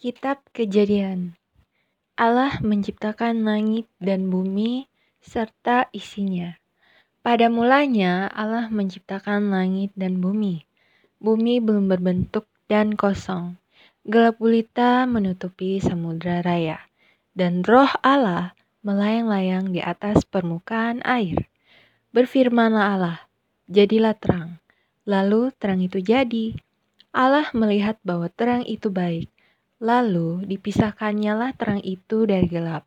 Kitab Kejadian Allah menciptakan langit dan bumi serta isinya. Pada mulanya Allah menciptakan langit dan bumi. Bumi belum berbentuk dan kosong. Gelap gulita menutupi samudra raya. Dan roh Allah melayang-layang di atas permukaan air. Berfirmanlah Allah, jadilah terang. Lalu terang itu jadi. Allah melihat bahwa terang itu baik Lalu dipisahkannyalah terang itu dari gelap.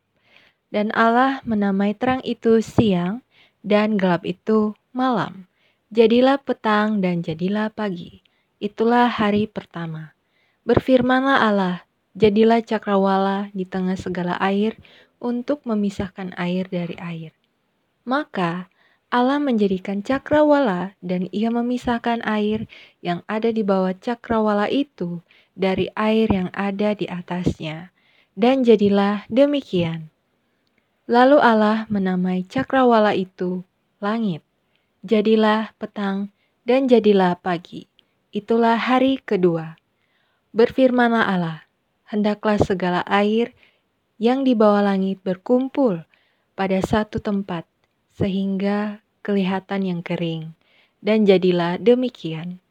Dan Allah menamai terang itu siang dan gelap itu malam. Jadilah petang dan jadilah pagi. Itulah hari pertama. Berfirmanlah Allah, jadilah cakrawala di tengah segala air untuk memisahkan air dari air. Maka Allah menjadikan cakrawala dan ia memisahkan air yang ada di bawah cakrawala itu dari air yang ada di atasnya. Dan jadilah demikian. Lalu Allah menamai cakrawala itu langit. Jadilah petang dan jadilah pagi. Itulah hari kedua. Berfirmanlah Allah, hendaklah segala air yang di bawah langit berkumpul pada satu tempat, sehingga kelihatan yang kering. Dan jadilah demikian.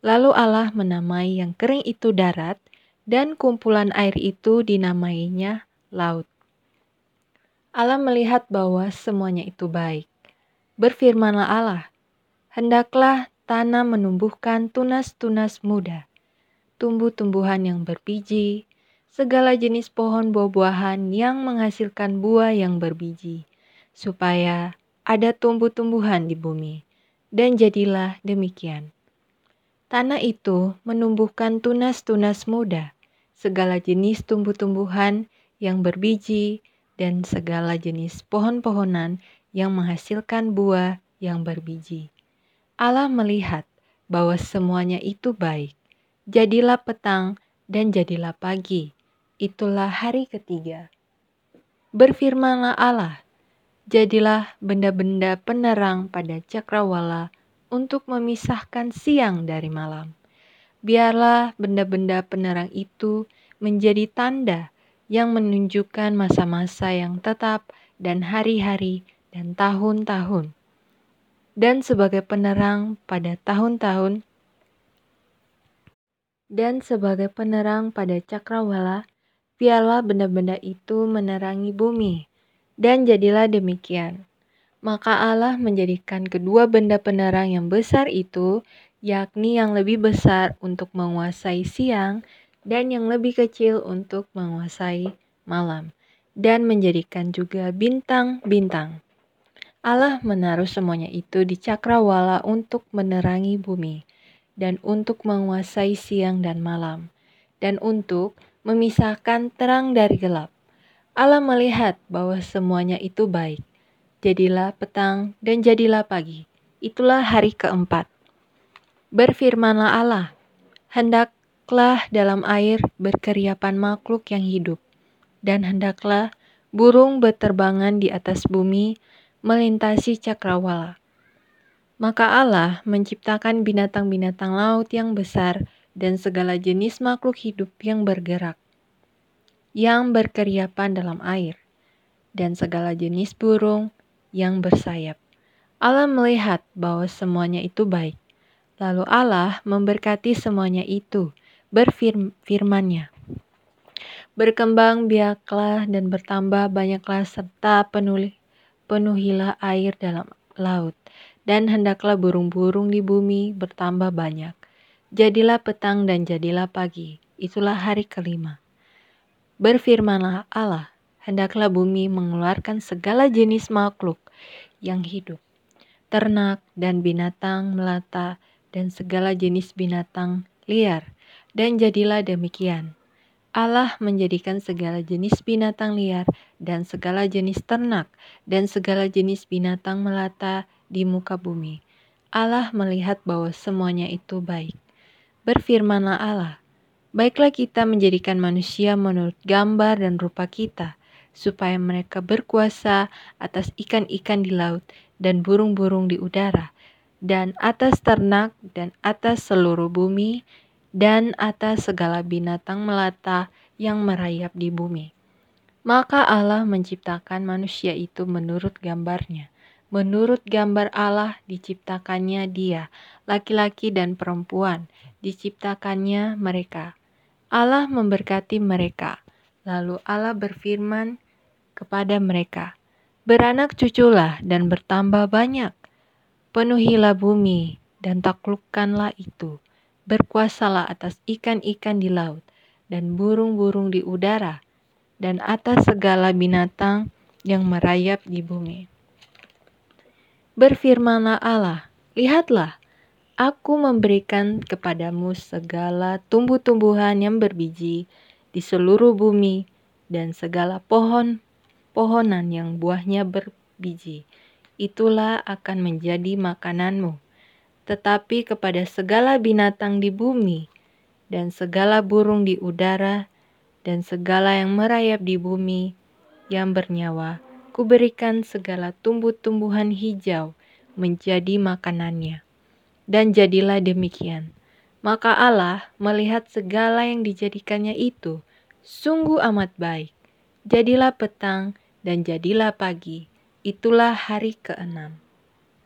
Lalu Allah menamai yang kering itu darat, dan kumpulan air itu dinamainya laut. Allah melihat bahwa semuanya itu baik. Berfirmanlah Allah, hendaklah tanah menumbuhkan tunas-tunas muda, tumbuh-tumbuhan yang berbiji, segala jenis pohon buah-buahan yang menghasilkan buah yang berbiji, supaya ada tumbuh-tumbuhan di bumi. Dan jadilah demikian. Tanah itu menumbuhkan tunas-tunas muda, segala jenis tumbuh-tumbuhan yang berbiji, dan segala jenis pohon-pohonan yang menghasilkan buah yang berbiji. Allah melihat bahwa semuanya itu baik. Jadilah petang dan jadilah pagi. Itulah hari ketiga. Berfirmanlah Allah, jadilah benda-benda penerang pada cakrawala untuk memisahkan siang dari malam. Biarlah benda-benda penerang itu menjadi tanda yang menunjukkan masa-masa yang tetap dan hari-hari dan tahun-tahun. Dan sebagai penerang pada tahun-tahun dan sebagai penerang pada cakrawala, biarlah benda-benda itu menerangi bumi. Dan jadilah demikian. Maka Allah menjadikan kedua benda penerang yang besar itu, yakni yang lebih besar untuk menguasai siang dan yang lebih kecil untuk menguasai malam, dan menjadikan juga bintang-bintang. Allah menaruh semuanya itu di cakrawala untuk menerangi bumi, dan untuk menguasai siang dan malam, dan untuk memisahkan terang dari gelap. Allah melihat bahwa semuanya itu baik jadilah petang, dan jadilah pagi. Itulah hari keempat. Berfirmanlah Allah, hendaklah dalam air berkeriapan makhluk yang hidup, dan hendaklah burung berterbangan di atas bumi melintasi cakrawala. Maka Allah menciptakan binatang-binatang laut yang besar dan segala jenis makhluk hidup yang bergerak, yang berkeriapan dalam air, dan segala jenis burung yang bersayap. Allah melihat bahwa semuanya itu baik. Lalu Allah memberkati semuanya itu, berfirmannya. Berkembang biaklah dan bertambah banyaklah serta penuh, penuhilah air dalam laut. Dan hendaklah burung-burung di bumi bertambah banyak. Jadilah petang dan jadilah pagi. Itulah hari kelima. Berfirmanlah Allah, hendaklah bumi mengeluarkan segala jenis makhluk yang hidup, ternak dan binatang melata dan segala jenis binatang liar. Dan jadilah demikian. Allah menjadikan segala jenis binatang liar dan segala jenis ternak dan segala jenis binatang melata di muka bumi. Allah melihat bahwa semuanya itu baik. Berfirmanlah Allah, Baiklah kita menjadikan manusia menurut gambar dan rupa kita, supaya mereka berkuasa atas ikan-ikan di laut dan burung-burung di udara, dan atas ternak dan atas seluruh bumi, dan atas segala binatang melata yang merayap di bumi. Maka Allah menciptakan manusia itu menurut gambarnya. Menurut gambar Allah diciptakannya dia, laki-laki dan perempuan, diciptakannya mereka. Allah memberkati mereka. Lalu Allah berfirman kepada mereka, Beranak cuculah dan bertambah banyak. Penuhilah bumi dan taklukkanlah itu. Berkuasalah atas ikan-ikan di laut dan burung-burung di udara dan atas segala binatang yang merayap di bumi. Berfirmanlah Allah, lihatlah, aku memberikan kepadamu segala tumbuh-tumbuhan yang berbiji di seluruh bumi dan segala pohon pohonan yang buahnya berbiji. Itulah akan menjadi makananmu. Tetapi kepada segala binatang di bumi dan segala burung di udara dan segala yang merayap di bumi yang bernyawa, kuberikan segala tumbuh-tumbuhan hijau menjadi makanannya. Dan jadilah demikian. Maka Allah melihat segala yang dijadikannya itu sungguh amat baik. Jadilah petang dan jadilah pagi. Itulah hari keenam.